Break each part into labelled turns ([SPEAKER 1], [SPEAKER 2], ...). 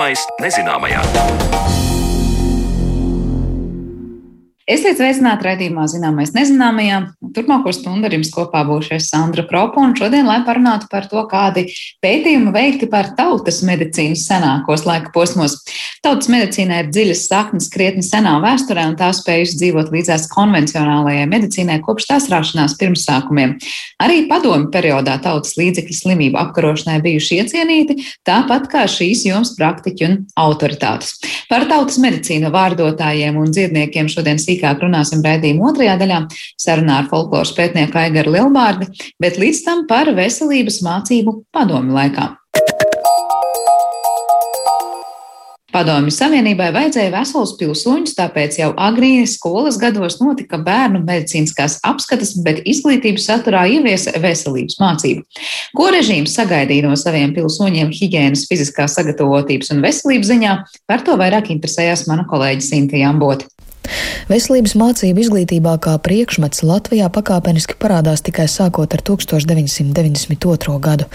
[SPEAKER 1] Zināmais nezināmajā.
[SPEAKER 2] Esiet sveicināti raidījumā Zināmais nezināmajā. Turpmāko stundu ar jums kopā būšu es Sandra Kropa, un šodien, lai parunātu par to, kādi pētījumi veikti par tautas medicīnas senākos laika posmos. Tautas medicīnā ir dziļas saknes krietni senā vēsturē, un tā spējusi dzīvot līdzās konvencionālajai medicīnai kopš tās rašanās pirmsākumiem. Arī padomu periodā tautas līdzekļu slimību apkarošanai bijuši iecienīti, tāpat kā šīs jomas praktiķi un autoritātes. Par tautas medicīnu vārdotājiem un dziedniekiem šodien sīkāk runāsim raidījuma otrajā daļā sarunā ar folkloras pētnieku Aigaru Lilbārdi, bet līdz tam par veselības mācību padomu laikā. Padomju Savienībai vajadzēja veselus pilsoņus, tāpēc jau agrīni skolas gados notika bērnu medicīniskās apskates, bet izglītības saturā ieviesa veselības mācību. Ko režīms sagaidīja no saviem pilsoņiem higiēnas, fiziskās sagatavotības un veselības ziņā, par to vairāk interesējās mana kolēģe Sintīna Ambota.
[SPEAKER 3] Veselības mācību izglītībā kā priekšmets Latvijā pakāpeniski parādās tikai sākot ar 1992. gadu.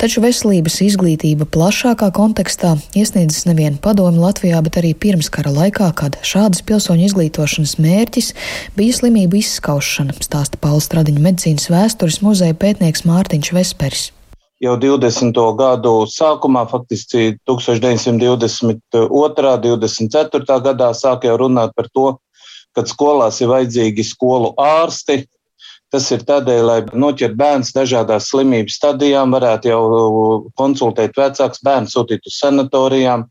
[SPEAKER 3] Taču veselības izglītība plašākā kontekstā iesniedzas nevien padomu Latvijā, bet arī pirmskara laikā, kad šādas pilsoņu izglītošanas mērķis bija slimību izskaušana, stāsta Pauls Stradiņa medicīnas vēstures muzeja pētnieks Mārtiņš Vesperis
[SPEAKER 4] jau 20. gadu sākumā, faktiski 1922. un 24. gadā sāk jau runāt par to, ka skolās ir vajadzīgi skolu ārsti. Tas ir tādēļ, lai noķertu bērns dažādās slimības stadijām, varētu jau konsultēt vecāks, bērnu sūtīt uz sanatorijām.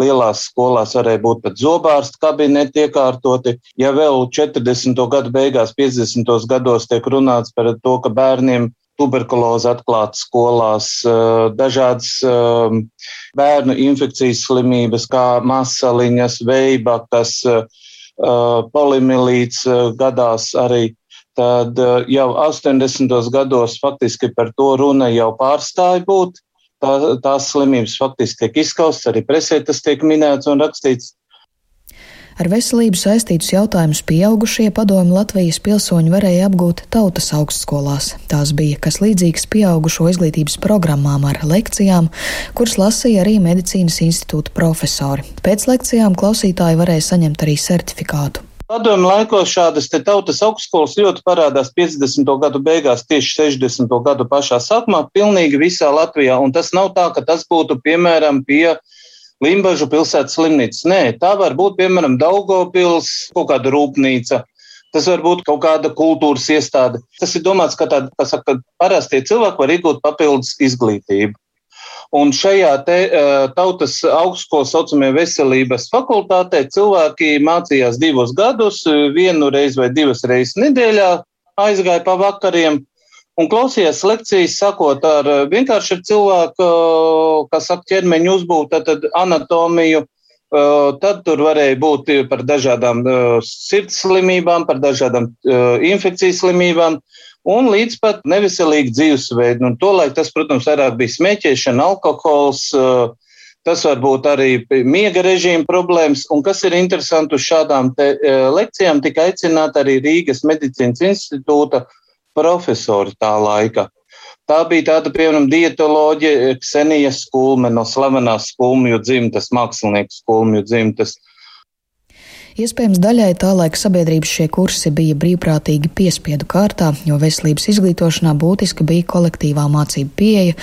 [SPEAKER 4] Lielās skolās varēja būt pat zobārstu kabineti iekārtoti. Ja vēl 40. gadu beigās, 50. gados tiek runāts par to, ka bērniem tuberkuloze atklāta skolās, eh, dažādas eh, bērnu infekcijas slimības, kā masaliņas, veibakas, eh, polimilīts gadās arī. Tad jau 80. gados faktiski par to runa jau pārstāja būt. Tā, tās slimības faktiski tiek izskaustas, arī presē tas tiek minēts un rakstīts.
[SPEAKER 3] Ar veselību saistītus jautājumus pieaugušie padomi Latvijas pilsoņi varēja apgūt tautas augstskolās. Tās bija kas līdzīgs pieaugušo izglītības programmām ar lekcijām, kuras lasīja arī medicīnas institūta profesori. Pēc lekcijām klausītāji varēja saņemt arī certifikātu.
[SPEAKER 4] Padomu laikos šādas tautas augstskolas ļoti parādās 50. gadu beigās, tieši 60. gadu pašā sākumā, pilnīgi visā Latvijā. Un tas nav tā, ka tas būtu piemēram pie Limbažu pilsētas slimnīca. Nē, tā var būt, piemēram, Daugopils, kaut kāda rūpnīca. Tas var būt kaut kāda kultūras iestāde. Tas ir domāts, ka tāda, saka, parastie cilvēki var iegūt papildus izglītību. Un šajā te, tautas augstskolas saucamajā veselības fakultātē cilvēki mācījās divus gadus, vienu reizi vai divas reizes nedēļā, aizgāja pa vakariem, un klausījās lekcijas, sakot ar eh, vienkārši ar cilvēku, eh, kas saka ķermeņa uzbūvu, tad anatomiju, eh, tad tur varēja būt par dažādām sirds slimībām, par dažādām infekcijas slimībām. Un līdz pat neveselīgu dzīvesveidu. Un tolaik tas, protams, vairāk bija smēķēšana, alkohols, tas var būt arī miega režīma problēmas. Un kas ir interesanti, uz šādām lekcijām tika aicināta arī Rīgas medicīnas institūta profesori tā laika. Tā bija tāda, piemēram, dietoloģija Ksenija Skulme no slavenās skulmju dzimtas, mākslinieku skulmju dzimtas.
[SPEAKER 3] Iespējams, daļai tā laika sabiedrības šie kursi bija brīvprātīgi piespiedu kārtā, jo veselības izglītošanā būtiska bija kolektīvā mācība pieeja,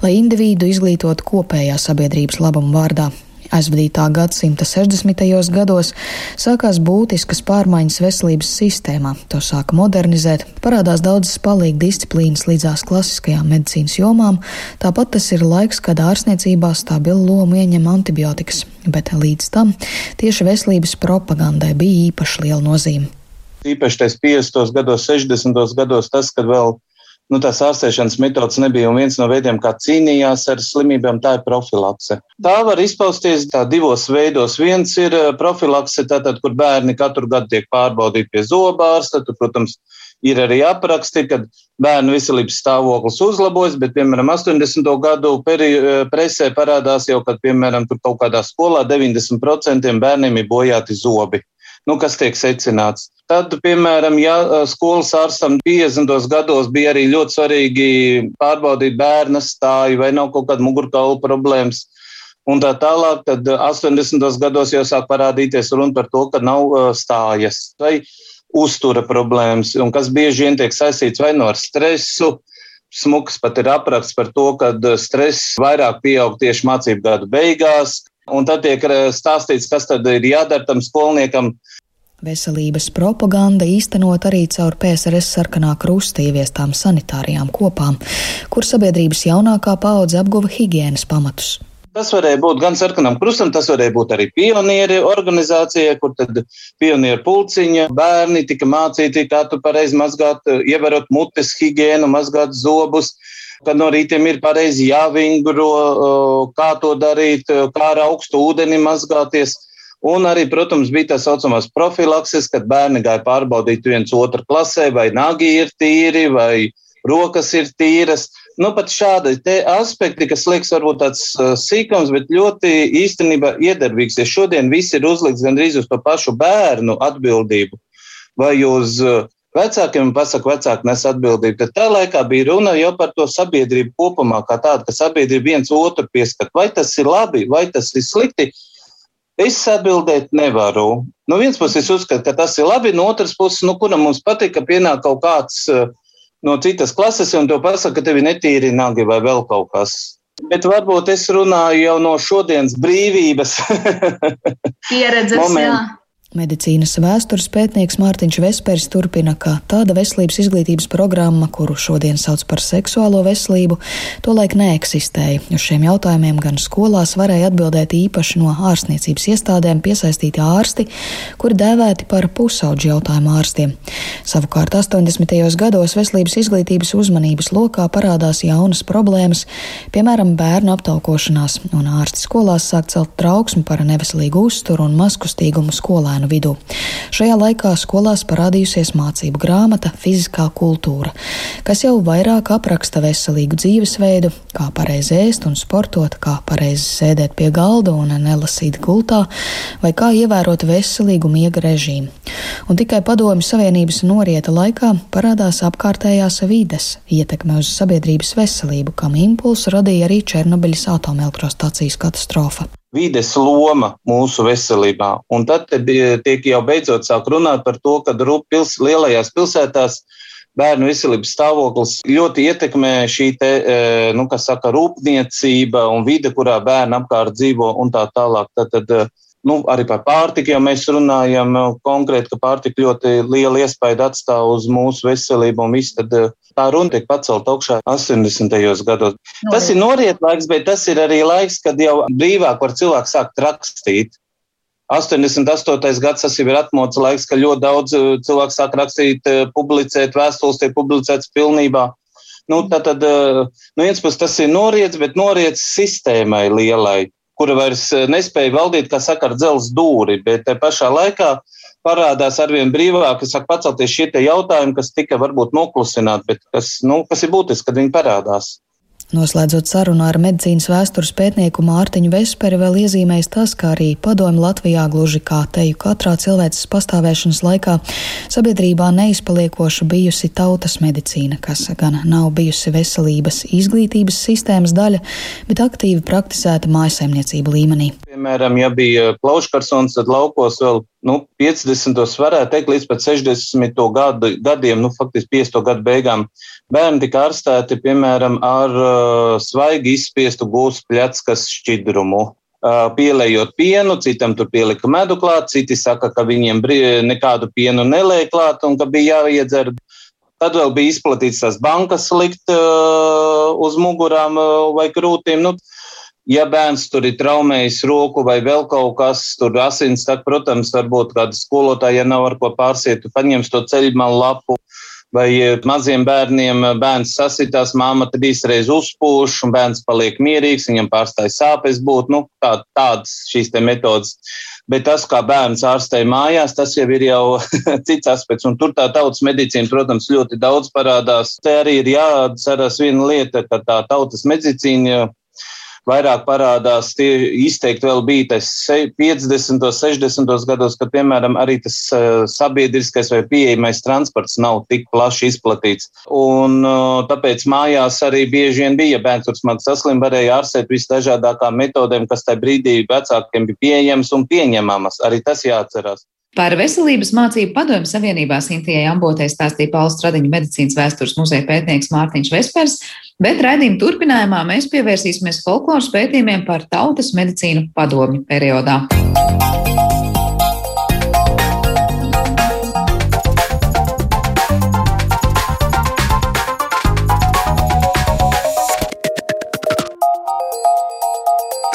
[SPEAKER 3] lai individu izglītotu kopējā sabiedrības labuma vārdā. Aizvadītā gadsimta 60. gados sākās būtiskas pārmaiņas veselības sistēmā. To sāka modernizēt, parādās daudzas palīga disciplīnas līdzās klasiskajām medicīnas jomām, tāpat tas ir laiks, kad ārstniecībā stabilu lomu ieņem antibiotikas, bet līdz tam tieši veselības propagandai bija īpaši liela nozīme.
[SPEAKER 4] Īpaši tais 50. gados, 60. gados tas, kad vēl nu, tās ārstēšanas metodas nebija. Viens no veidiem, kā cīnījās ar slimībām, tā ir profilakse. Tā var izpausties tā divos veidos. Viens ir eh, profilakse, tātad, kur bērni katru gadu tiek pārbaudīti pie zobārsta. Tur, protams, ir arī apraksti, kad bērnu veselības stāvoklis uzlabojas, bet, piemēram, 80. gadu eh, presē parādās jau, kad, piemēram, kaut kādā skolā 90% bērniem ir bojāti zobi. Nu, kas tiek secināts? Tad, piemēram, ja skolas ārstam 50. gados bija arī ļoti svarīgi pārbaudīt bērna stāju vai nav kaut kāda mugurkaula problēmas, un tā tālāk, tad 80. gados jau sāk parādīties runa par to, ka nav stājas vai uztura problēmas, un kas bieži vien tiek saistīts vai no ar stresu. Smuks pat ir apraksts par to, ka stress vairāk pieaug tieši mācību gadu beigās, un tad tiek stāstīts, kas tad ir jādara tam skolniekam,
[SPEAKER 3] Veselības propaganda īstenot arī caur PSRS sarkanā krusta ieviestām sanitārijām kopām, kur sabiedrības jaunākā paudze apguva higiēnas pamatus.
[SPEAKER 4] Tas varēja būt gan sarkanam krustam, tas varēja būt arī pionieri organizācijai, kur tad pionieru pulciņa bērni tika mācīti, kā tu pareizi mazgāt, ievērot mutes higiēnu, mazgāt zobus, kad no rītiem ir pareizi jāvingro, kā to darīt, kā ar augstu ūdeni mazgāties. Un arī, protams, bija tā saucamās profilakses, kad bērni gāja pārbaudīt viens otru klasē, vai nagi ir tīri, vai rokas ir tīras. Nu, pat šādi aspekti, kas liekas varbūt tāds uh, sīkums, bet ļoti īstenībā iedarbīgs, ja šodien viss ir uzlikts gandrīz uz to pašu bērnu atbildību vai uz uh, vecākiem, un pasaka, vecāki nes atbildību, tad tā laikā bija runa jau par to sabiedrību kopumā, kā tādu, ka sabiedrība viens otru pieskat. Vai tas ir labi, vai tas ir slikti, Es atbildēt nevaru. No vienas puses, es uzskatu, ka tas ir labi, no otras puses, nu, kuram mums patīk, ka pienāk kaut kāds uh, no citas klases un to pasaka, ka tevi netīri nagi vai vēl kaut kas. Bet varbūt es runāju jau no šodienas brīvības
[SPEAKER 2] pieredzes. jā.
[SPEAKER 3] Medicīnas vēstures pētnieks Mārtiņš Vespers turpina, ka tāda veselības izglītības programma, kuru šodien sauc par seksuālo veselību, tolaik neeksistēja. Uz šiem jautājumiem gan skolās varēja atbildēt īpaši no ārstniecības iestādēm piesaistīti ārsti, kuri dēvēti par pusauģu jautājumu ārstiem. Savukārt 80. gados veselības izglītības uzmanības lokā parādās jaunas problēmas, piemēram, bērnu aptaukošanās, un ārsti skolās sāk celt trauksmi par neveselīgu uzturu un mazkustīgumu skolēnu bērnu vidū. Šajā laikā skolās parādījusies mācību grāmata Fiziskā kultūra, kas jau vairāk apraksta veselīgu dzīvesveidu, kā pareizi ēst un sportot, kā pareizi sēdēt pie galda un nelasīt gultā, vai kā ievērot veselīgu miega režīmu. Un tikai Padomju Savienības norieta laikā parādās apkārtējās vides ietekme uz sabiedrības veselību, kam impulsu radīja arī Černobiļas atomelektrostācijas katastrofa
[SPEAKER 4] vides loma mūsu veselībā. Un tad tiek jau beidzot sāk runāt par to, ka pils, lielajās pilsētās bērnu veselības stāvoklis ļoti ietekmē šī te, e, nu, saka, rūpniecība un vide, kurā bērni apkārt dzīvo un tā tālāk. Tad, tad, nu, arī par pārtiku jau mēs runājam konkrēti, ka pārtika ļoti liela iespēja atstāv uz mūsu veselību un viss. Tad, tā runa tiek pacelt augšā 80. gados. No, tas ir noriet laiks, bet tas ir arī laiks, kad jau brīvāk var cilvēks sākt rakstīt. 88. gads tas jau ir atmods laiks, ka ļoti daudz uh, cilvēku sāk rakstīt, uh, publicēt, vēstules tiek publicētas pilnībā. Nu, tad, tad, nu, viens puses tas ir noriets, bet noriets sistēmai lielai, kura vairs nespēja valdīt, kā saka, ar dzelzs dūri, bet te pašā laikā parādās arvien brīvāk, kas sāk pacelties šie jautājumi, kas tika varbūt noklusināti, bet kas, nu, kas ir būtiski, kad viņi parādās.
[SPEAKER 3] Noslēdzot sarunu ar medicīnas vēstures pētnieku Mārtiņu Vesperi, vēl iezīmēs tas, ka arī padomu Latvijā gluži kā teju katrā cilvēces pastāvēšanas laikā sabiedrībā neizpaliekoša bijusi tautas medicīna, kas gan nav bijusi veselības izglītības sistēmas daļa, bet aktīvi praktizēta mājasemniecību līmenī.
[SPEAKER 4] Piemēram, ja bija plauškarsons, tad laukos vēl nu, 50. varētu teikt līdz pat 60. Gadu, gadiem, nu, faktiski 50. gadu beigām, bērni tika ārstēti, piemēram, ar svaigi izspiestu gūstu pļackas šķidrumu. Uh, pielējot pienu, citam tur pielika medu klāt, citi saka, ka viņiem nekādu pienu nelēja klāt un ka bija jāiedzer. Tad vēl bija izplatīts tās bankas likt uh, uz mugurām uh, vai krūtīm. Nu, Ja bērns tur ir traumējis roku vai vēl kaut kas, tur asins, tad, protams, varbūt kāda skolotāja, ja nav ar ko pārsiet, paņems to ceļmalu lapu. Vai maziem bērniem bērns sasitās, māma tad īsreiz uzpūš, un bērns paliek mierīgs, viņam pārstāja sāpes būt, nu, tā, tādas šīs metodas. Bet tas, kā bērns ārstēja mājās, tas jau ir jau cits aspekts. Un tur tā tautas medicīna, protams, ļoti daudz parādās. Te arī ir jāatcerās viena lieta, ka tā tautas medicīna vairāk parādās tie izteikti vēl bija tas 50. 60. gados, kad, piemēram, arī tas sabiedriskais vai pieejamais transports nav tik plaši izplatīts. Un tāpēc mājās arī bieži vien bija bērns, kurš smagi saslim, varēja ārstēt visdažādākām metodēm, kas tajā brīdī vecākiem bija pieejamas un pieņemamas. Arī tas jāatcerās.
[SPEAKER 2] Par veselības mācību padomju savienībā Sintijai Ambotē stāstīja Pauls Stradiņa medicīnas vēstures muzeja pētnieks Mārtiņš Vespers, bet raidījuma turpinājumā mēs pievērsīsimies folkloras pētījumiem par tautas medicīnu padomju periodā.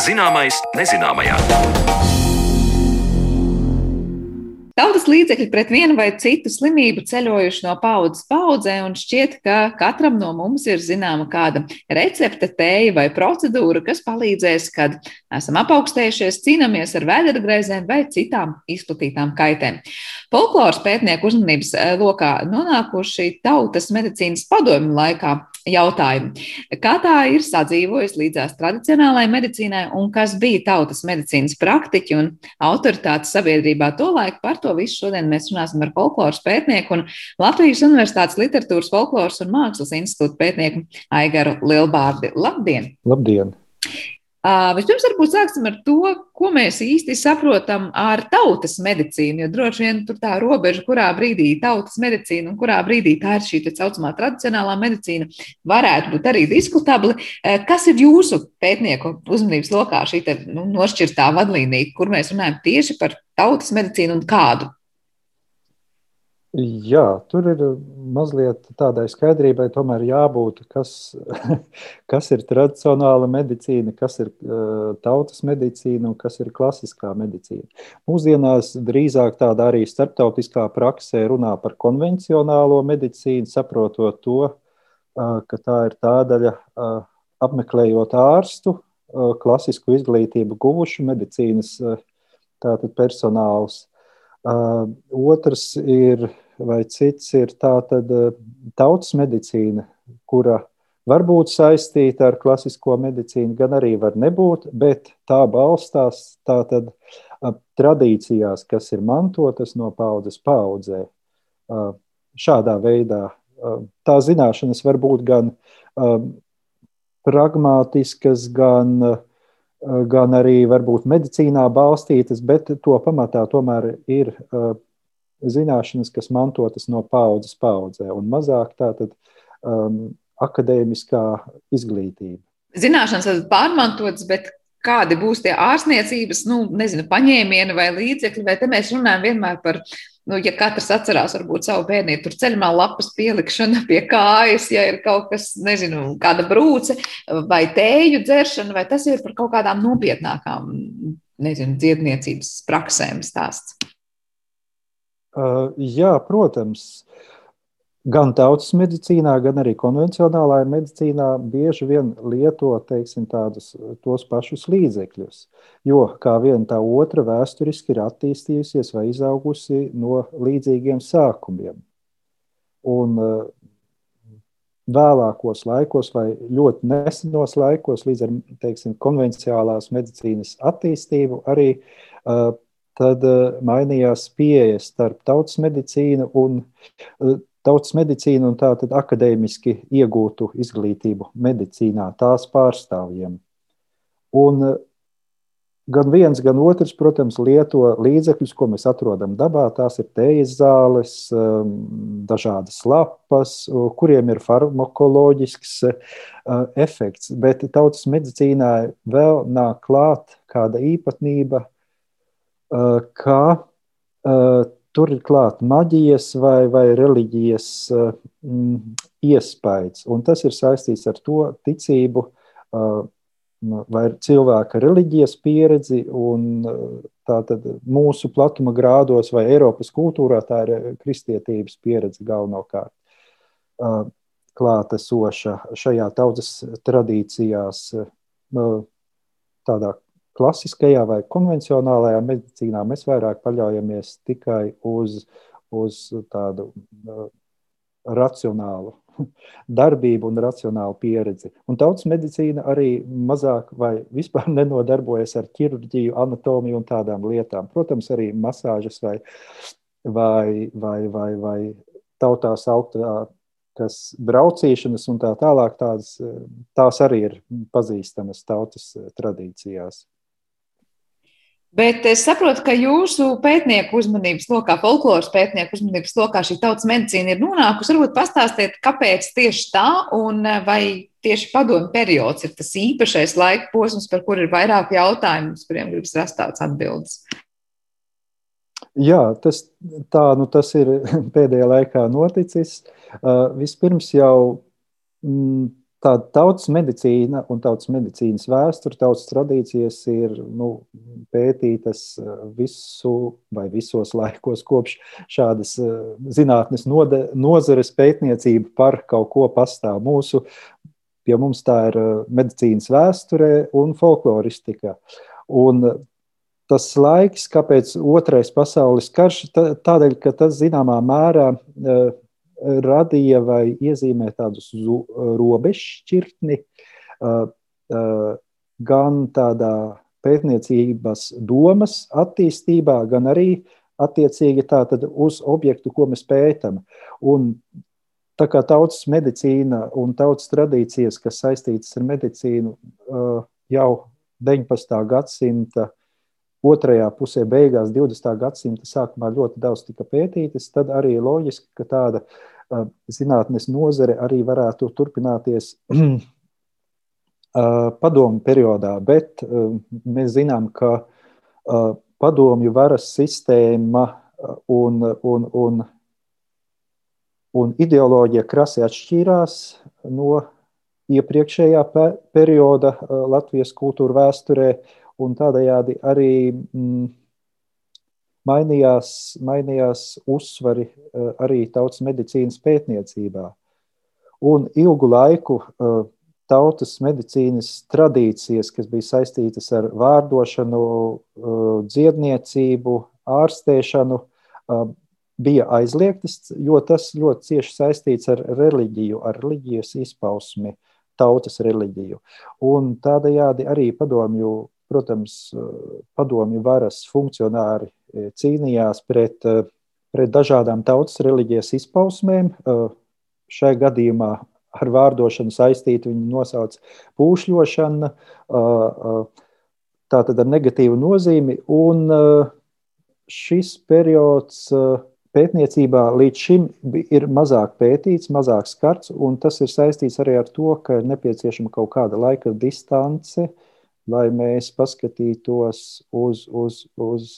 [SPEAKER 1] Zināmais nezināmajā.
[SPEAKER 2] Tautas līdzekļi pret vienu vai citu slimību ceļojuši no paudzes paudzē, un šķiet, ka katram no mums ir zināma kāda recepte, tēja vai procedūra, kas palīdzēs, kad esam apaugstējušies, cīnāmies ar vēdergraizēm vai citām izplatītām kaitēm. Folkloras pētnieku uzmanības eh, lokā nonākuši tautas medicīnas padomju laikā jautājumi. Kā tā ir sadzīvojusi līdzās tradicionālajai medicīnai un kas bija tautas medicīnas praktiķi un autoritātes sabiedrībā tolaik? Par to visu šodien mēs runāsim ar folkloras pētnieku un Latvijas Universitātes literatūras, folkloras un mākslas institūta pētnieku Aigaru Lielbārdi. Labdien!
[SPEAKER 5] Labdien!
[SPEAKER 2] Uh, vispirms, varbūt sāksim ar to, ko mēs īsti saprotam ar tautas medicīnu. Jo droši vien tur tā robeža, kurā brīdī tautas medicīna un kurā brīdī tā ir šī tā saucamā tradicionālā medicīna, varētu būt arī diskutabli. Uh, kas ir jūsu pētnieku uzmanības lokā šī te, nu, nošķirtā vadlīnija, kur mēs runājam tieši par tautas medicīnu un kādu?
[SPEAKER 5] Jā, tur ir mazliet tādai skaidrībai, tomēr jābūt, kas, kas ir tradicionāla medicīna, kas ir uh, tautas medicīna un kas ir klasiskā medicīna. Mūsdienās drīzāk tāda arī starptautiskā praksē runā par konvencionālo medicīnu, saprotot to, uh, ka tā ir tā daļa uh, apmeklējot ārstu, klasisku izglītību guvušu medicīnas tātad personāls otrs ir, vai cits ir tātad tautas medicīna, kura var būt saistīta ar klasisko medicīnu, gan arī var nebūt, bet tā balstās tātad tradīcijās, kas ir mantotas no paudzes paudzē. Šādā veidā tā zināšanas var būt gan pragmātiskas, gan uh, gan arī varbūt medicīnā balstītas, bet to pamatā tomēr ir uh, zināšanas, kas mantotas no paudzes paudzē, un mazāk tātad um, akadēmiskā izglītība.
[SPEAKER 2] Zināšanas ir pārmantotas, bet kādi būs tie ārstniecības, nu, nezinu, paņēmieni vai līdzekļi, vai te mēs runājam vienmēr par nu, ja katrs atcerās, varbūt savu bērnību, tur ceļā lapas pielikšana pie kājas, ja ir kaut kas, nezinu, kāda brūce vai tēju dzeršana, vai tas ir par kaut kādām nopietnākām, nezinu, dziedniecības praksēm stāsts.
[SPEAKER 5] Uh, jā, protams. Gan tautas medicīnā, gan arī konvencionālajā medicīnā bieži vien lieto teiksim, tādus, tos pašus līdzekļus. Jo kā viena tā otra vēsturiski ir attīstījusies vai izaugusi no līdzīgiem sākumiem. Un uh, vēlākos laikos, vai ļoti nesenos laikos, līdz ar teiksim, konvencionālās medicīnas attīstību, arī uh, tad uh, mainījās pieejas starp tautas medicīnu un tautas medicīnu un tātad akadēmiski iegūtu izglītību medicīnā, tās pārstāvjiem. Un eh, gan viens, gan otrs, protams, lieto līdzekļus, ko mēs atrodam dabā. Tās ir tējas zāles, ehm, dažādas lapas, kuriem ir farmakoloģisks eh, efekts, bet tautas medicīnā vēl nāk klāt kāda īpatnība, eh, ka tur ir klāta maģijas vai, vai reliģijas mm, iespējas. Un tas ir saistīts ar to ticību uh, vai cilvēka reliģijas pieredzi. Un, tātad mūsu platuma grādos vai Eiropas kultūrā tā ir kristietības pieredze galvenokārt. Uh, klātesoša šajā tautas tradīcijās, uh, tādā klasiskajā vai konvencionālajā medicīnā mēs vairāk paļaujamies tikai uz, uz tādu uh, racionālu darbību un racionālu pieredzi. Un tautas medicīna arī mazāk vai vispār nenodarbojas ar ķirurģiju, anatomiju un tādām lietām. Protams, arī masāžas vai, vai, vai, vai, vai tautā sauktā kas braucīšanas un tā tālāk, tās, tās arī ir pazīstamas tautas tradīcijās.
[SPEAKER 2] Bet es saprotu, ka jūsu pētnieku uzmanības lokā, folkloras pētnieku uzmanības lokā šī tautas medicīna ir nonākusi. Varbūt pastāstiet, kāpēc tieši tā un vai tieši padomu periods ir tas īpašais laika posms, par kur ir vairāk jautājumu, uz kuriem gribas rast tādas atbildes.
[SPEAKER 5] Jā, tas, tā nu, tas ir pēdējā laikā noticis. Uh, vispirms jau mm, tāda tautas medicīna un tautas medicīnas vēsture, tautas tradīcijas ir nu, pētītas eh, visu vai visos laikos, kopš šādas eh, zinātnes nozares pētniecība par kaut ko pastāv. Mūsu, pie mums tā ir eh, medicīnas vēsture un folkloristika. Un tas laiks, kāpēc otrais pasaules karš, tādēļ, ka tas zināmā mērā radīja vai iezīmē tādus robežšķirtni gan tādā pētniecības domas attīstībā, gan arī attiecīgi uz objektu, ko mēs pētām. Un tā kā tautas medicīna un tautas tradīcijas, kas saistītas ar medicīnu, jau 19. gadsimta otrajā pusē, beigās 20. gadsimta sākumā ļoti daudz tika pētītas, tad arī loģiski, ka tāda zinātnes nozare arī varētu turpināties padomu periodā, bet mēs zinām, ka padomju varas sistēma un, un, un, un ideoloģija krasi atšķīrās no iepriekšējā perioda Latvijas kultūra vēsturē, un tādējādi arī mm, mainījās, mainījās uzsvari eh, arī tautas medicīnas pētniecībā. Un ilgu laiku eh, tautas medicīnas tradīcijas, kas bija saistītas ar vārdošanu, eh, dziedniecību, ārstēšanu, bija aizliegtas, jo tas ļoti cieši saistīts ar reliģiju, ar reliģijas izpausmi, tautas reliģiju. Un tādējādi arī padomju Protams, padomju varas funkcionāri e, cīnījās pret, e, pret dažādām tautas reliģijas izpausmēm. Šai gadījumā ar vārdošanu saistītu viņu nosauc pūšļošana, tātad ar negatīvu nozīmi. Un šis periods pētniecībā līdz šim ir mazāk pētīts, mazāk skarts, un tas ir saistīts arī ar to, ka ir nepieciešama kaut kāda laika distance, uh, lai mēs paskatītos uz, uz, uz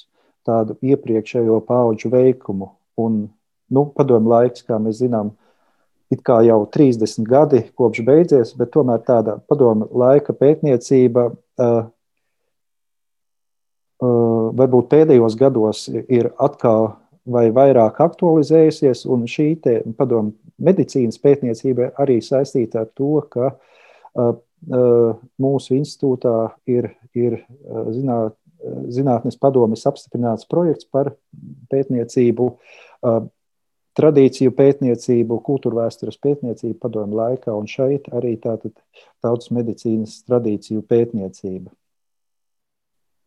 [SPEAKER 5] tādu iepriekšējo pauģu veikumu. Un, nu, padomu laiks, kā mēs zinām, it kā jau 30 gadi kopš beidzies, bet tomēr tāda padomu laika pētniecība uh, uh, varbūt pēdējos gados ir atkal vai vairāk aktualizējusies, un šī padomu medicīnas pētniecība arī saistīta ar to, ka uh, mūsu institūtā ir, ir zināt, zinātnes padomes apstiprināts projekts par pētniecību, tradīciju pētniecību, kultūra vēstures pētniecību padomu laikā, un šeit arī tātad tautas medicīnas tradīciju pētniecība.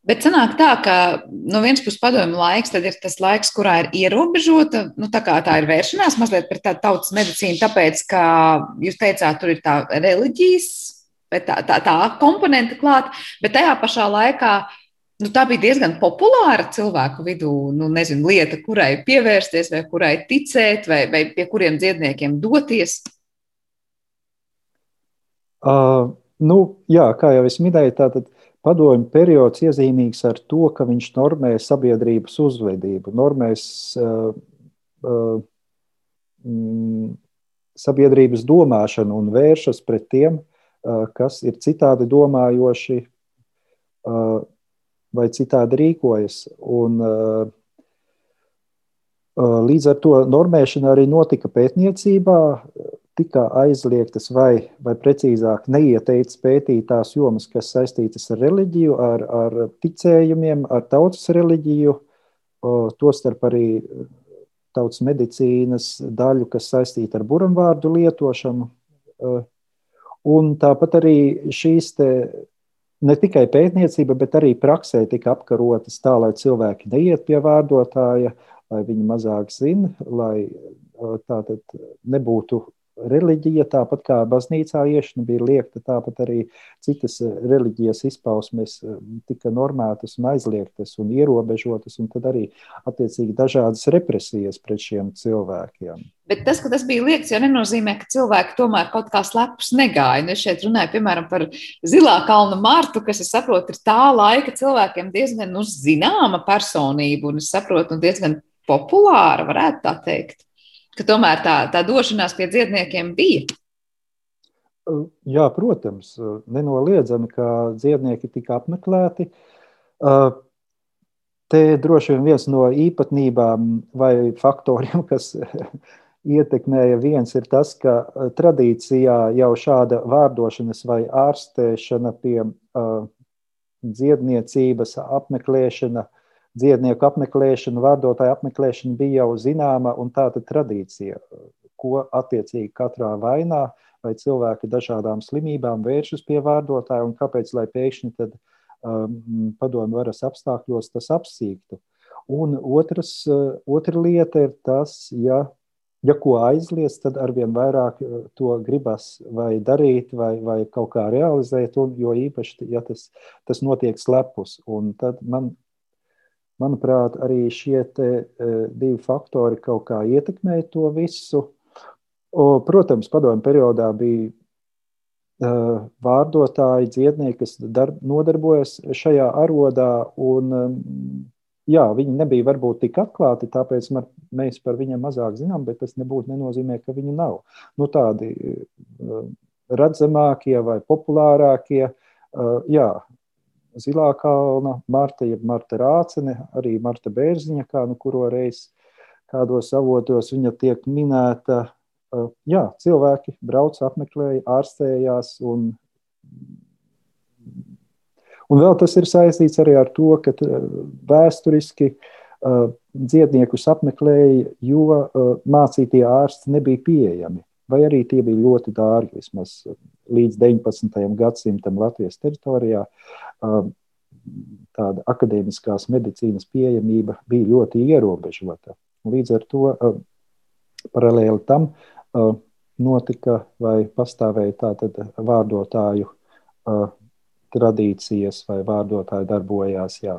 [SPEAKER 2] Bet sanāk tā, ka no vienas puses padomju laiks, tad ir tas laiks, kurā ir ierobežota, nu tā kā tā ir vēršanās mazliet pret tādu tautas medicīnu, tāpēc, ka jūs teicāt, tur ir tā reliģijas tā, tā, tā komponente klāt, bet tajā pašā laikā nu, tā bija diezgan populāra cilvēku vidū. Nu, nezinu, lieta, kurai pievērsties, vai kurai ticēt, vai, vai pie kuriem dziedniekiem doties.
[SPEAKER 5] Uh, nu, jā, kā jau es minēju, tātad padomju periods iezīmīgs ar to, ka viņš normē sabiedrības uzvedību, normēs uh, uh, mm, sabiedrības domāšanu un vēršas pret tiem, kas ir citādi domājoši vai citādi rīkojas. Un, līdz ar to normēšana arī notika pētniecībā, tika aizliegtas vai, vai precīzāk neieteikts pētīt tās jomas, kas saistītas ar reliģiju, ar, ar ticējumiem, ar tautas reliģiju, tostarp arī tautas medicīnas daļu, kas saistīta ar buramvārdu lietošanu. Un tāpat arī šīs ne tikai pētniecība, bet arī praksē tika apkarotas tā, lai cilvēki neiet pie vārdotāja, lai viņi mazāk zina, lai tātad nebūtu reliģija, tāpat kā baznīcā iešana bija liekta, tāpat arī citas eh, reliģijas izpausmes eh, tika normētas un aizliegtas un ierobežotas, un tad arī attiecīgi dažādas represijas pret šiem cilvēkiem.
[SPEAKER 2] Bet tas, ka tas bija liekts, jau nenozīmē, ka cilvēki tomēr kaut kā slepus negāja. Nu, es šeit runāju, piemēram, par Zilā kalna Martu, kas, es saprotu, ir tā laika cilvēkiem diezgan nu, zināma personība, un es saprotu, un diezgan populāra, varētu tā teikt ka tomēr tā, tā došanās pie dziedniekiem bija?
[SPEAKER 5] Jā, protams, nenoliedzami, ka dziednieki tika apmeklēti. Te droši vien viens no īpatnībām vai faktoriem, kas ietekmēja viens, ir tas, ka tradīcijā jau šāda vārdošanas vai ārstēšana pie uh, dziedniecības apmeklēšana uh, dziednieku apmeklēšana, vārdotāju apmeklēšana bija jau zināma un tāda tradīcija, ko attiecīgi katrā vainā vai cilvēki dažādām slimībām vēršas pie vārdotāja un kāpēc, lai pēkšņi tad um, padomu varas apstākļos tas apsīktu. Un otras, uh, otra lieta ir tas, ja, ja ko aizliedz, tad arvien vairāk uh, to gribas vai darīt vai, vai kaut kā realizēt, un jo īpaši, ja tas, tas notiek slepus. Un tad man Manuprāt, arī šie te, e, divi faktori kaut kā ietekmēja to visu. O, protams, padomju periodā bija uh, vārdotāji, dziednieki, kas darb, nodarbojas šajā arodā. Un, um, jā, viņi nebija varbūt tik atklāti, tāpēc mar, mēs par viņiem mazāk zinām, bet tas nebūtu nenozīmē, ka viņi nav. Nu, tādi uh, redzamākie vai populārākie. Uh, jā, Zilā kalna, Marta, jeb Marta Rācene, arī Marta Bērziņa, kā nu kuro reiz kādos avotos viņa tiek minēta. Jā, cilvēki brauc, apmeklēja, ārstējās un Un vēl tas ir saistīts arī ar to, ka vēsturiski dziedniekus apmeklēja, jo mācītie ārsti nebija pieejami, vai arī tie bija ļoti dārgi, vismaz līdz 19. gadsimtam Latvijas teritorijā tāda akadēmiskās medicīnas pieejamība bija ļoti ierobežota. Līdz ar to paralēli tam notika vai pastāvēja tātad vārdotāju tradīcijas vai vārdotāji darbojās. Jā.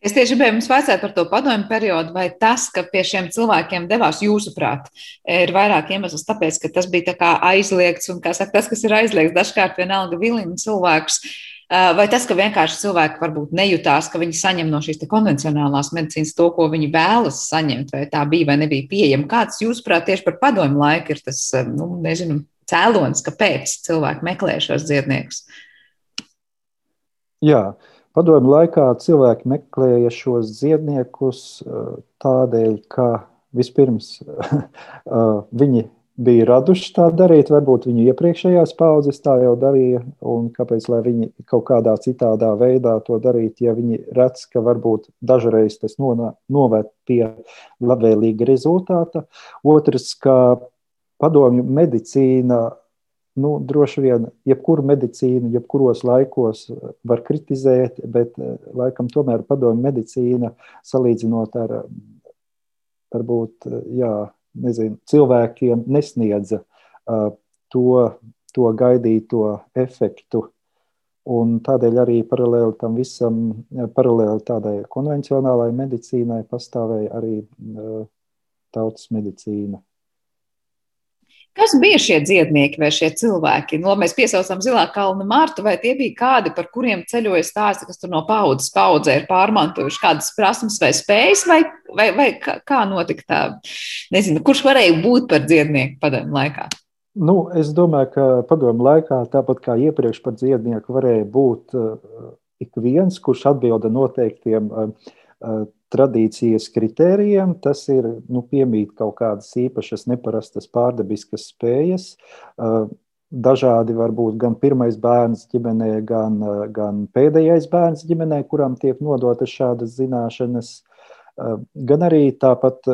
[SPEAKER 2] Es tieši gribēju jums vaicāt par to padomju periodu, vai tas, ka pie šiem cilvēkiem devās, jūsuprāt, ir vairāk iemesls tāpēc, ka tas bija tā aizliegts, un kā saka, tas, kas ir aizliegts, dažkārt vienalga vilina cilvēkus. Vai tas, ka vienkārši cilvēki varbūt nejūtās, ka viņi saņem no šīs konvencionālās medicīnas to, ko viņi vēlas saņemt, vai tā bija vai nebija pieejama? Kāds, jūsuprāt, tieši par padomju laiku ir tas, nu, nezinu, cēlonis, kāpēc cilvēki meklē šos dziedniekus?
[SPEAKER 5] Jā, uh, Padomju laikā cilvēki meklēja šos dziedniekus eh, tādēļ, ka vispirms eh, viņi bija raduši tā darīt, varbūt viņu iepriekšējās paudzes tā jau darīja, un kāpēc lai viņi kaut kādā citādā veidā to darītu, ja viņi redz, ka varbūt dažreiz tas noved pie labvēlīga rezultāta. Otrs, ka padomju medicīna nu, droši vien jebkuru medicīnu, jebkuros laikos eh, var kritizēt, bet eh, laikam tomēr padomju medicīna salīdzinot ar varbūt jā, nezinu, cilvēkiem nesniedza uh, to, to gaidīto efektu. Un tādēļ arī paralēli tam visam, paralēli tādai konvencionālai medicīnai pastāvēja arī uh, tautas medicīna.
[SPEAKER 2] Kas bija šie dziednieki vai šie cilvēki? Nu, mēs piesaucam Zilā kalna Martu, vai tie bija kādi, par kuriem ceļoja stāsti, kas tur no paudzes paudzē ir pārmantojuši kādas prasmes vai spējas, vai, vai, vai kā notika tā? Nezinu, kurš varēja būt par dziednieku padomu laikā?
[SPEAKER 5] Nu, es domāju, ka padomu laikā, tāpat kā iepriekš par dziednieku, varēja būt uh, ik viens, kurš atbilda noteiktiem uh, uh, tradīcijas kritērijiem. Tas ir nu, piemīt kaut kādas īpašas, neparastas pārdabiskas spējas. Dažādi var būt gan pirmais bērns ģimenē, gan, gan pēdējais bērns ģimenē, kuram tiek nodotas šādas zināšanas. gan arī tāpat,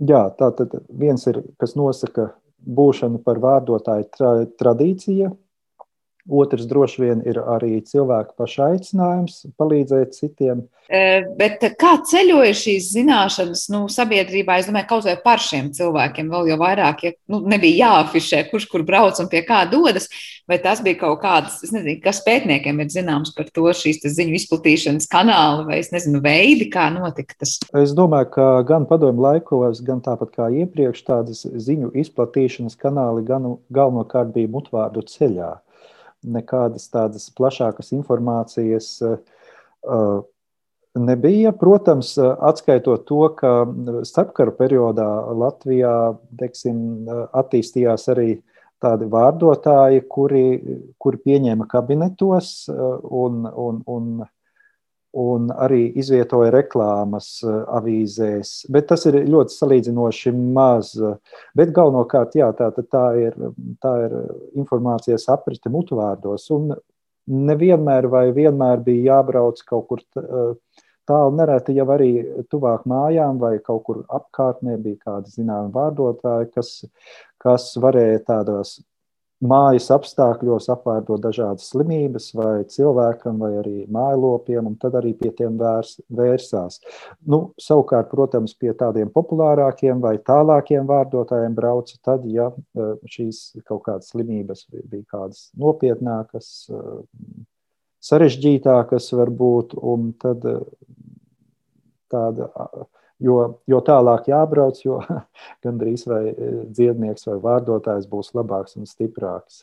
[SPEAKER 5] jā, tā tad viens ir, kas nosaka būšanu par vārdotāju tra tradīcija, Otrs droši vien ir arī cilvēka paša aicinājums palīdzēt citiem.
[SPEAKER 2] Bet kā ceļoja šīs zināšanas nu, sabiedrībā? Es domāju, kaut vai par šiem cilvēkiem vēl jau vairāk, ja nu, nebija jāafišē, kurš kur brauc un pie kā dodas, vai tas bija kaut kāds, es nezinu, kas pētniekiem ir zināms par to šīs ziņu izplatīšanas kanāli vai, es nezinu, veidi, kā notika tas?
[SPEAKER 5] Es domāju, ka gan padomju laikos, gan tāpat kā iepriekš tādas ziņu izplatīšanas kanāli gan galvenokārt bija mutvārdu ceļā nekādas tādas plašākas informācijas uh, nebija. Protams, atskaitot to, ka starpkara periodā Latvijā teiksim, attīstījās arī tādi vārdotāji, kuri, kuri pieņēma kabinetos un, un, un un arī izvietoja reklāmas eh, avīzēs. Bet tas ir ļoti salīdzinoši maz. Bet galvenokārt, jā, tā, tā, ir, tā ir informācijas aprite mutvārdos. Un nevienmēr vai vienmēr bija jābrauc kaut kur eh, tālu. Nereti jau arī tuvāk mājām vai kaut kur apkārtnē bija kādi zināmi vārdotāji, kas, kas varēja tādos mājas apstākļos apvērdot dažādas slimības, vai cilvēkam, vai arī mājlopiem, un tad arī pie tiem vērs, vērsās. Nu, savukārt, protams, pie tādiem populārākiem vai tālākiem vārdotājiem brauca tad, ja e, šīs kaut kādas slimības bija kādas nopietnākas, e, sarežģītākas varbūt, un tad e, tāda Jo, jo tālāk jābrauc, jo gandrīz vai e, dziednieks vai vārdotājs būs labāks un stiprāks.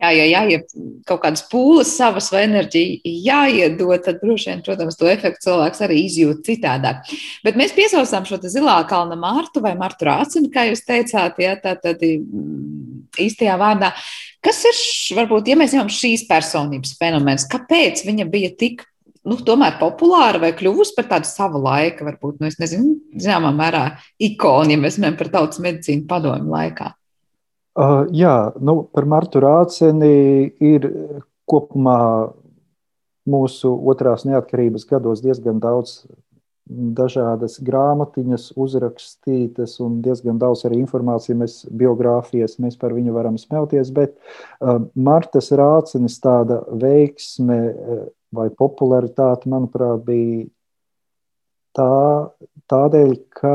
[SPEAKER 2] Jā, ja jāiet kaut kādas pūles, savas vai enerģija jāiedod, tad droši vien, protams, to efektu cilvēks arī izjūt citādāk. Bet mēs piesaucām šo zilā kalna Martu vai Martu Rācinu, kā jūs teicāt, ja tā tad mm, īstajā vārdā. Kas ir, varbūt, ja mēs ņemam šīs personības fenomens, kāpēc viņa bija tik nu, tomēr populāra vai kļuvusi par tādu savu laiku, varbūt, nu, es nezinu, zināmā mērā ikonu, ja mēs runājam par tautas medicīnu padomju laikā?
[SPEAKER 5] Uh, jā, nu, par Martu Rāceni ir kopumā mūsu otrās neatkarības gados diezgan daudz dažādas grāmatiņas uzrakstītas un diezgan daudz arī informācijas, mēs, biogrāfijas, mēs par viņu varam smelties, bet uh, Martas Rācenes tāda veiksme uh, vai popularitāte, manuprāt, bija tā, tādēļ, ka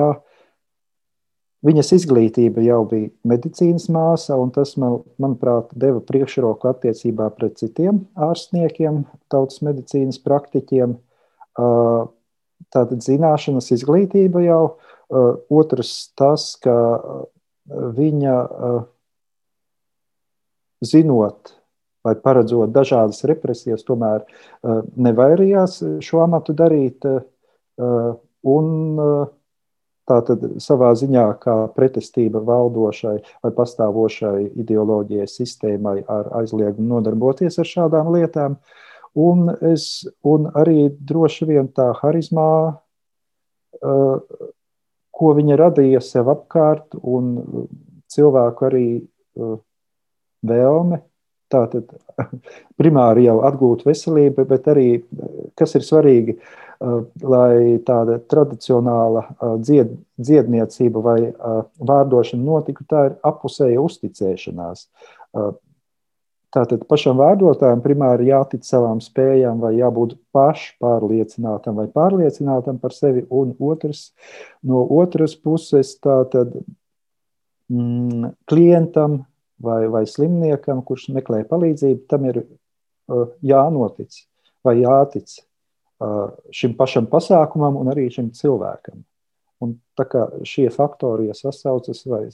[SPEAKER 5] viņas izglītība jau bija medicīnas māsa, un tas, man, manuprāt, deva priekšroku attiecībā pret citiem ārstniekiem, tautas medicīnas praktiķiem. Tātad zināšanas, izglītība jau. Otrs tas, ka viņa zinot vai paredzot dažādas represijas, tomēr uh, nevairījās šo amatu darīt. Uh, un uh, tā tad savā ziņā kā pretestība valdošai vai pastāvošai ideoloģijai, sistēmai ar aizliegumu nodarboties ar šādām lietām. Un, es, un arī droši vien tā harizmā, ko viņa radīja sev apkārt, un cilvēku arī vēlme Tātad primāri jau atgūt veselību, bet arī, kas ir svarīgi, lai tāda tradicionāla dzied, dziedniecība vai vārdošana notiktu, tā ir apusēja uzticēšanās. Tātad pašam vārdotājam primāri jātic savām spējām, vai jābūt pašpārliecinātam vai pārliecinātam par sevi, un otrs, no otras puses, tātad mm, klientam vai, vai slimniekam, kurš meklē palīdzību, tam ir uh, jānotic vai jātic uh, šim pašam pasākumam un arī šim cilvēkam. Un tā kā šie faktori, ja sasaucas vai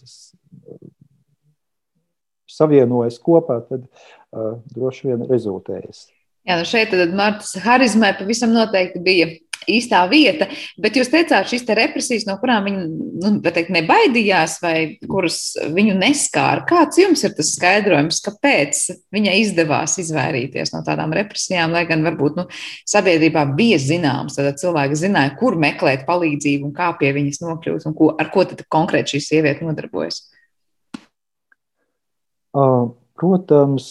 [SPEAKER 5] savienojas kopā, tad uh, droši vien rezultējas.
[SPEAKER 2] Jā, nu šeit tad Martas harizmai pavisam noteikti bija īstā vieta. Bet jūs teicāt, šīs te represijas, no kurām viņi nu, teikt, nebaidījās vai kuras viņu neskāra. Kāds jums ir tas skaidrojums, kāpēc viņai izdevās izvairīties no tādām represijām, lai gan varbūt nu, sabiedrībā bija zināms, tad cilvēki zināja, kur meklēt palīdzību un kā pie viņas nokļūt un ko, ar ko tad konkrēti šī sieviete nodarbojas?
[SPEAKER 5] Protams,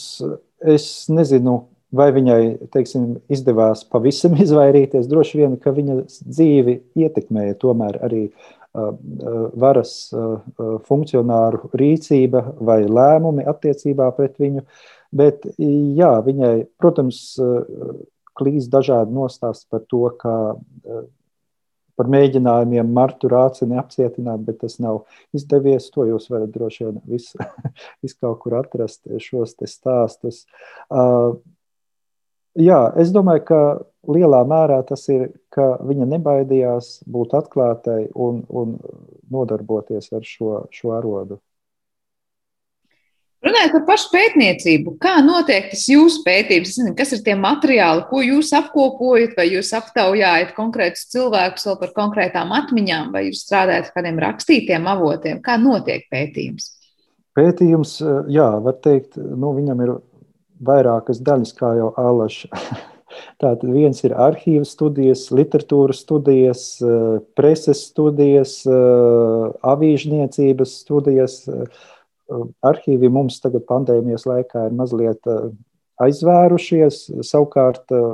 [SPEAKER 5] es nezinu, vai viņai teiksim, izdevās pavisam izvairīties, droši vien, ka viņa dzīvi ietekmēja tomēr arī varas funkcionāru rīcība vai lēmumi attiecībā pret viņu. Bet, jā, viņai, protams, klīs dažādi nostāsti par to, ka par mēģinājumiem Martu Rācini apcietināt, bet tas nav izdevies. To jūs varat droši vien vis, vis kaut kur atrast šos stāstus. Uh, jā, es domāju, ka lielā mērā tas ir, ka viņa nebaidījās būt atklātai un, un nodarboties ar šo, šo arodu.
[SPEAKER 2] Runājot par pašu pētniecību, kā notiek tas jūsu pētījums? Kas ir tie materiāli, ko jūs apkopojat, vai jūs aptaujājat konkrētus cilvēkus vēl par konkrētām atmiņām, vai jūs strādājat ar kādiem rakstītiem avotiem? Kā notiek pētījums?
[SPEAKER 5] Pētījums, jā, var teikt, nu, viņam ir vairākas daļas, kā jau Alaša. Tātad viens ir arhīva studijas, literatūras studijas, preses studijas, avīžniecības studijas, arhīvi mums tagad pandēmijas laikā ir mazliet eh, aizvērušies. Savukārt eh,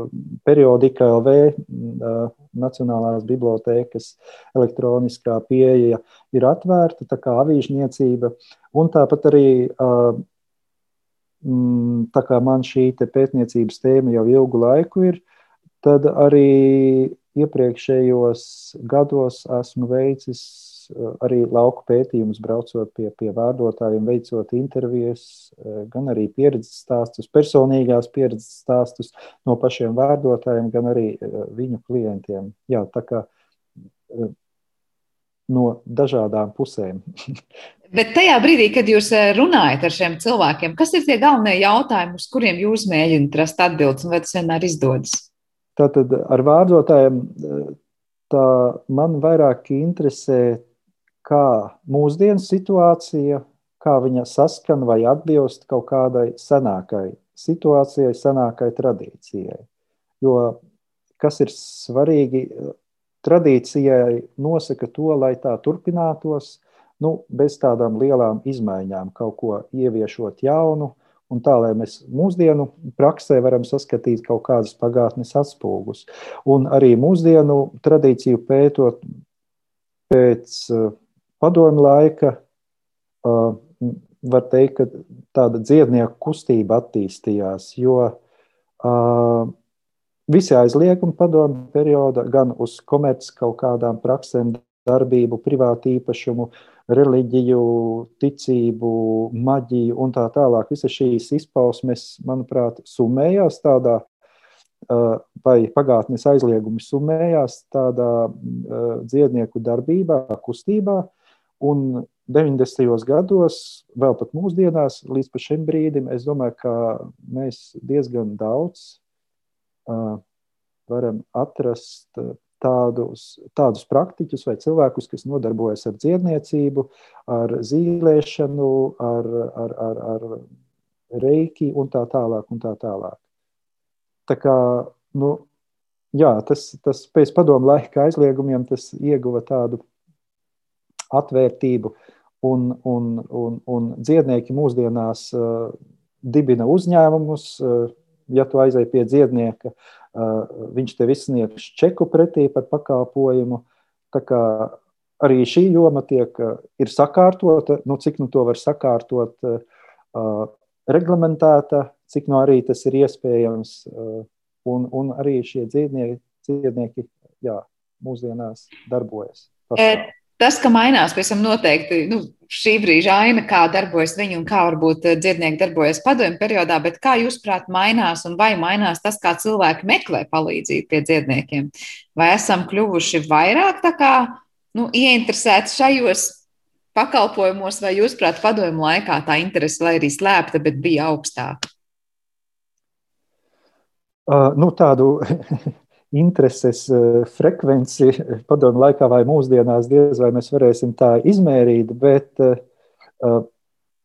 [SPEAKER 5] periodika LV, eh, Nacionālās bibliotēkas elektroniskā pieeja ir atvērta, tā kā avīžniecība. Un tāpat arī, mm, tā kā man šī pētniecības tēma jau ilgu laiku ir, tad arī iepriekšējos gados esmu veicis Eh, arī lauku pētījumus, braucot pie, pie vārdotājiem, veicot intervijas, eh, gan arī pieredzes stāstus, personīgās pieredzes stāstus no pašiem vārdotājiem, gan arī eh, viņu klientiem. Jā, tā kā no dažādām pusēm.
[SPEAKER 2] Bet tajā brīdī, kad jūs runājat ar šiem cilvēkiem, kas ir tie galvenie jautājumi, uz kuriem jūs mēģināt rast atbildes, un vai tas vienmēr izdodas?
[SPEAKER 5] Tātad ar vārdotājiem tā man vairāk interesē kā mūsdienu situācija, kā viņa saskan vai atbilst kaut kādai senākai situācijai, senākai tradīcijai. Jo kas ir svarīgi, tradīcijai nosaka to, lai tā turpinātos, nu, bez tādām lielām izmaiņām, kaut ko ieviešot jaunu, un tā, lai mēs mūsdienu praksē varam saskatīt kaut kādas pagātnes atspūgus. Un arī mūsdienu tradīciju pētot pēc padomu laika var teikt, ka tāda dziednieku kustība attīstījās, jo visi aizliegumi padomu perioda gan uz komerci kaut kādām praksēm, darbību, privātu īpašumu, reliģiju, ticību, maģiju un tā tālāk. Visas šīs izpausmes, manuprāt, summējās tādā vai pagātnes aizliegumi summējās tādā dziednieku darbībā, kustībā, Un 90. gados, vēl pat mūsdienās, līdz šim brīdim, es domāju, ka mēs diezgan daudz varam atrast tādus, tādus praktiķus vai cilvēkus, kas nodarbojas ar dziedniecību, ar zīlēšanu, ar, ar, ar, ar reiki un tā tālāk. Un tā tālāk. Tā kā, nu, jā, tas, tas pēc padomu laika aizliegumiem tas ieguva tādu atvērtību. Un, un, un, un dziednieki mūsdienās uh, dibina uzņēmumus. Uh, ja tu aizej pie dziednieka, viņš tev izsniegs čeku pretī par pakalpojumu. Tā kā arī šī joma tiek, ir sakārtota, nu, cik nu to var sakārtot, reglamentēta, cik nu arī tas ir iespējams. Un, un arī šie dziednieki, dziednieki jā, mūsdienās darbojas. Pašā.
[SPEAKER 2] Tas, ka mainās, tam noteikti nu, šī brīža aina, kā darbojas viņi un kā varbūt eh, dzirdnieki darbojas padomju periodā, bet kā jūs prāt mainās un vai mainās tas, kā cilvēki meklē palīdzību pie dzirdniekiem? Vai esam kļuvuši vairāk tā kā nu, ieinteresēti šajos pakalpojumos, vai jūs prāt padomju laikā tā interese, lai arī slēpta, bet bija augstāka?
[SPEAKER 5] Uh, nu, tādu intereses eh, frekvenci padomu laikā vai mūsdienās diez vai mēs varēsim tā izmērīt, bet eh, eh,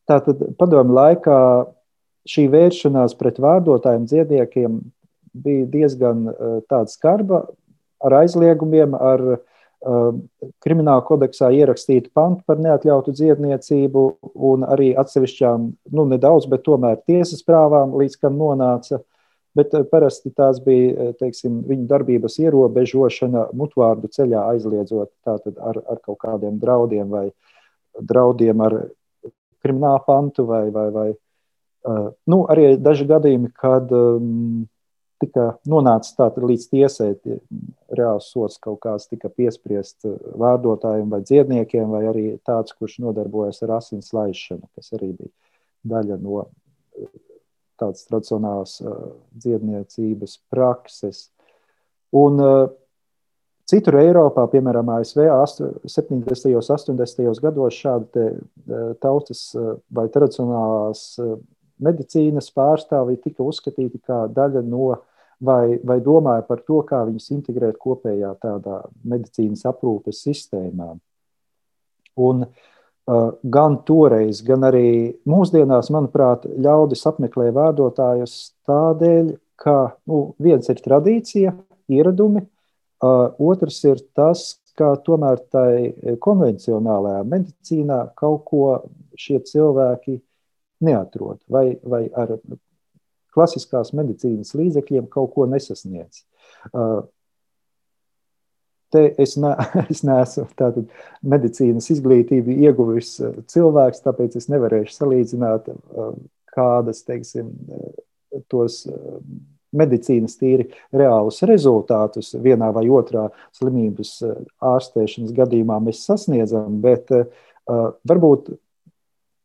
[SPEAKER 5] tātad padomu laikā šī vēršanās pret vārdotājiem, dziedniekiem bija diezgan tāda skarba ar aizliegumiem, ar krimināla kodeksā ierakstītu pantu par neatļautu dziedniecību un arī atsevišķām, nu nedaudz, bet tomēr tiesas prāvām, līdz kam nonāca bet parasti tās bija teiksim, viņu darbības ierobežošana mutvārdu ceļā aizliedzot ar, ar kaut kādiem draudiem vai draudiem ar kriminālu pantu vai, vai, vai nu, arī daži gadījumi, kad um, tika nonācis līdz tiesai, reāls sots kaut kāds tika piespriests vārdotājiem vai dziedniekiem, vai arī tāds, kurš nodarbojas ar asins laišanu, kas arī bija daļa no tādas tradicionālas uh, dziedniecības prakses. Un citur Eiropā, piemēram, ASV 70. un 80. gados šādi tautas vai tradicionālās medicīnas pārstāvji tika uzskatīti kā daļa no vai, vai domāja par to, kā viņus integrēt kopējā tādā medicīnas aprūpes sistēmā. Un, uh, gan toreiz, gan arī mūsdienās, manuprāt, ļaudis apmeklē vārdotājus tādēļ, ka nu, viens ir tradīcija, ieradumi, uh, otrs ir tas, ka tomēr tai konvencionālajā medicīnā kaut ko šie cilvēki neatrod, vai, vai ar klasiskās medicīnas līdzekļiem kaut ko nesasniedz. Te es, ne, es neesmu tātad, medicīnas izglītību ieguvis uh, cilvēks, tāpēc es nevarēšu salīdzināt uh, kādas, teiksim, tos medicīnas tīri reālus rezultātus. Vienā vai otrā slimības ārstēšanas gadījumā mēs sasniedzam, bet varbūt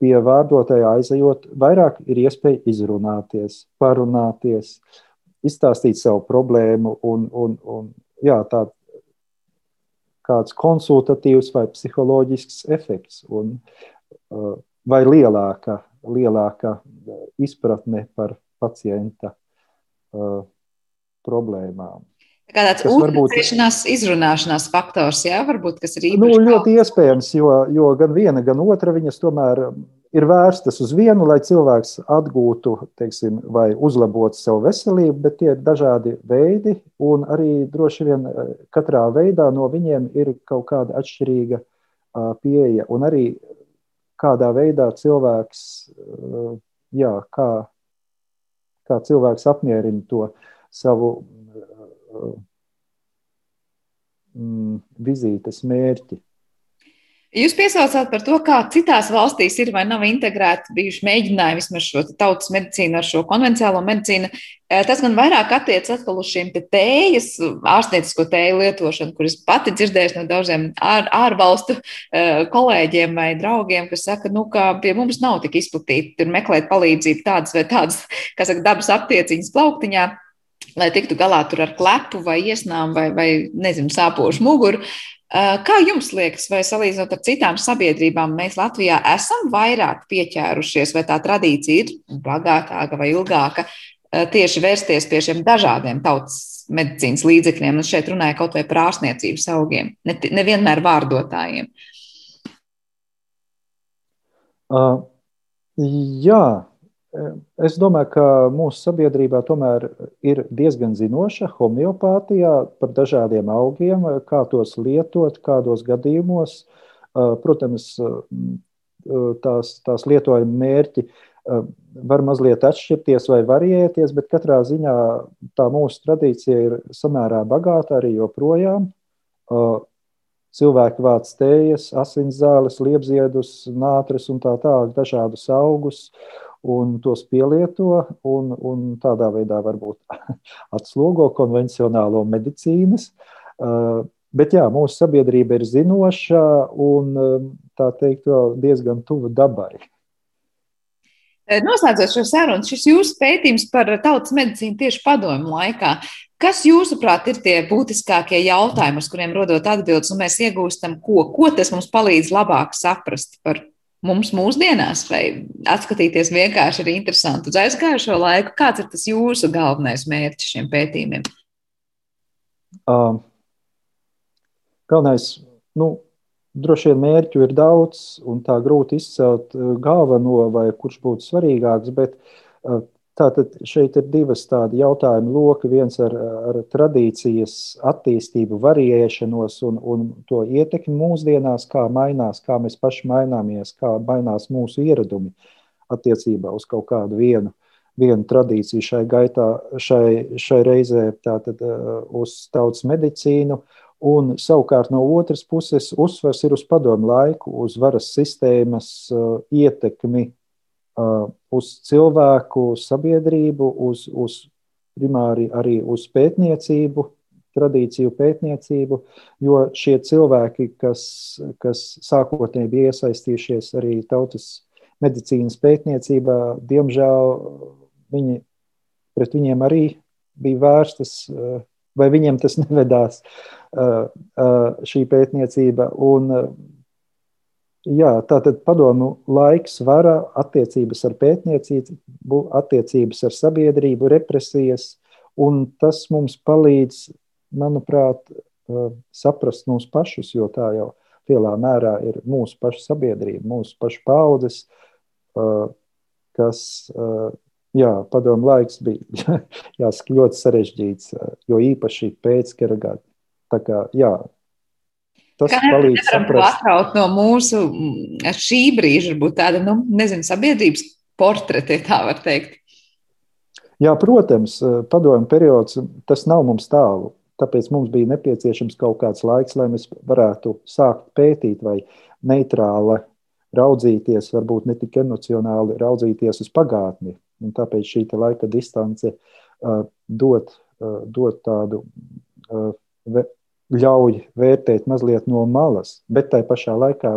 [SPEAKER 5] pie vārdotāja aizejot, vairāk ir iespēja izrunāties, parunāties, izstāstīt savu problēmu un, un, un jā, tā, kāds konsultatīvs vai psiholoģisks efekts un, uh, vai lielāka, lielāka izpratne par pacienta uh, problēmām.
[SPEAKER 2] Kā tāds uzticēšanās, izrunāšanās faktors, jā, varbūt, kas ir īpaši.
[SPEAKER 5] Nu, ļoti iespējams, jo, jo gan viena, gan otra viņas tomēr ir vērstas uz vienu, lai cilvēks atgūtu, teiksim, vai uzlabotu savu veselību, bet tie ir dažādi veidi, un arī droši vien eh, katrā veidā no viņiem ir kaut kāda atšķirīga pieeja, un arī kādā veidā cilvēks, jā, kā, kā cilvēks apmierina to savu mm, vizītes mērķi.
[SPEAKER 2] Jūs piesaucāt par to, kā citās valstīs ir vai nav integrēti bijuši mēģinājumi vismaz šo tautas medicīnu ar šo konvencionālo medicīnu. Eh, tas gan vairāk attiecas atkal uz šīm tējas, ārstniecisko tēju lietošanu, kuras pati dzirdējuši no daudziem ār, ārvalstu eh, kolēģiem vai draugiem, kas saka, nu, ka pie mums nav tik izplatīti tur meklēt palīdzību tādas vai tādas, kas saka, dabas aptieciņas plauktiņā lai tiktu galā ar klepu vai iesnām vai, vai nezinu, sāpošu muguru. Kā jums liekas, vai salīdzinot ar citām sabiedrībām, mēs Latvijā esam vairāk pieķērušies, vai tā tradīcija ir bagātāka vai ilgāka, tieši vērsties pie šiem dažādiem tautas medicīnas līdzekļiem? Un šeit runāja kaut vai par ārstniecības augiem, nevienmēr ne vārdotājiem.
[SPEAKER 5] Uh, jā, Es domāju, ka mūsu sabiedrībā tomēr ir diezgan zinoša homeopātijā par dažādiem augiem, kā tos lietot, kādos gadījumos. Protams, tās, tās lietojuma mērķi var mazliet atšķirties vai variēties, bet katrā ziņā tā mūsu tradīcija ir samērā bagāta arī joprojām. Cilvēki vāc tējas, asinszāles, liepziedus, nātris un tā tālāk, dažādus augus. Uh, un tos pielieto, un, un tādā veidā varbūt atslogo konvencionālo medicīnas. Uh, bet jā, mūsu sabiedrība ir zinoša un um, tā teikt, diezgan tuva dabai.
[SPEAKER 2] Uh, noslēdzot šo sarunu, šis jūsu pētījums par tautas medicīnu tieši padomu laikā. Kas jūsuprāt ir tie būtiskākie jautājumi, uz kuriem rodot atbildes, un mēs iegūstam ko? Ko tas mums palīdz labāk saprast par mums mūsdienās, vai atskatīties vienkārši ir interesanti uz aizgājušo laiku? Kāds ir tas jūsu galvenais mērķis šiem pētījumiem?
[SPEAKER 5] Uh, galvenais, nu, droši vien mērķu ir daudz, un tā grūti izcelt galveno vai kurš būtu svarīgāks, bet uh, Tātad šeit ir divas tādi jautājumi loki. Viens ar, ar tradīcijas attīstību, variēšanos un, un to ietekmi mūsdienās, kā mainās, kā mēs paši maināmies, kā mainās mūsu ieradumi attiecībā uz kaut kādu vienu viena tradīcija šai gaitā, šai, šai reizē tātad uz tautas medicīnu, un savukārt no otras puses uzsvers ir uz padomu laiku, uz varas sistēmas ietekmi uz cilvēku sabiedrību, uz, uz primāri arī uz pētniecību, tradīciju pētniecību, jo šie cilvēki, kas, kas sākotnēji bija iesaistījušies arī tautas medicīnas pētniecībā, diemžēl viņi, pret viņiem arī bija vērstas, vai viņiem tas nevedās šī pētniecība. Un, jā, tātad padomu laiks, vara, attiecības ar pētniecību, attiecības ar sabiedrību, represijas, tas mums palīdz manuprāt, eh, saprast mūs pašus, jo tā jau lielā mērā ir mūsu pašu sabiedrība, mūsu pašu paudzes, eh, kas, eh, jā, padomu laiks bija jāsaka ļoti sarežģīts, jo īpaši pēc kara gada. Tā kā, jā,
[SPEAKER 2] Tas Kā palīdz saprast. Atraut no mūsu šī brīža, varbūt tāda, nu, nezinu, sabiedrības portrete, tā var teikt.
[SPEAKER 5] Jā, protams, padomu periods, tas nav mums tālu. Tāpēc mums bija nepieciešams kaut kāds laiks, lai mēs varētu sākt pētīt vai neitrāli raudzīties, varbūt ne tik emocionāli raudzīties uz pagātni. Un tāpēc šī laika distance uh, dod, uh, dod tādu, uh, ļauj vērtēt mazliet no malas, bet tai pašā laikā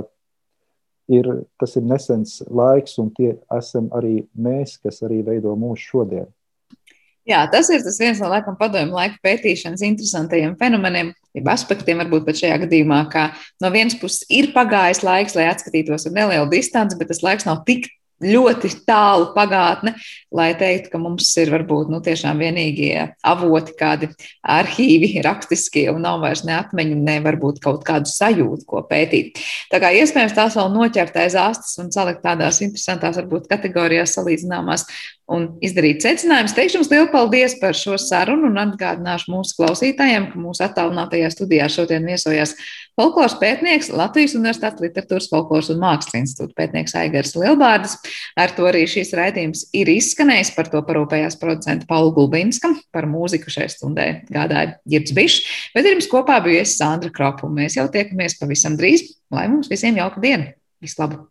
[SPEAKER 5] ir, tas ir nesens laiks, un tie esam arī mēs, kas arī veido mūsu šodienu.
[SPEAKER 2] Jā, tas ir tas viens no laikam padomju laika pētīšanas interesantajiem fenomeniem, jeb aspektiem, varbūt pat šajā gadījumā, ka no vienas puses ir pagājis laiks, lai atskatītos ar nelielu distanci, bet tas laiks nav tik ļoti tālu pagātne, lai teiktu, ka mums ir varbūt nu, tiešām vienīgie avoti, kādi arhīvi, rakstiskie, un nav vairs ne atmiņu, ne varbūt kaut kādu sajūtu, ko pētīt. Tā kā iespējams tās vēl noķert aiz astes un salikt tādās interesantās, varbūt kategorijās salīdzināmās un izdarīt secinājumus. Teikšu jums lielu paldies par šo sarunu un atgādināšu mūsu klausītājiem, ka mūsu attālinātajā studijā šodien viesojās folkloras pētnieks Latvijas Universitātes literatūras, folkloras un mākslas institūta pētnieks Aigars Lielbārdas. Ar to arī šīs raidījums ir izskanējis. Par to parūpējās producenta Paula Gulbinska. Par mūziku šai stundē gādāja Girds Bišs, bet ir jums kopā bijusi Sandra Kropa. Mēs jau tiekamies pavisam drīz. Lai mums visiem jauka diena! Vislabāk!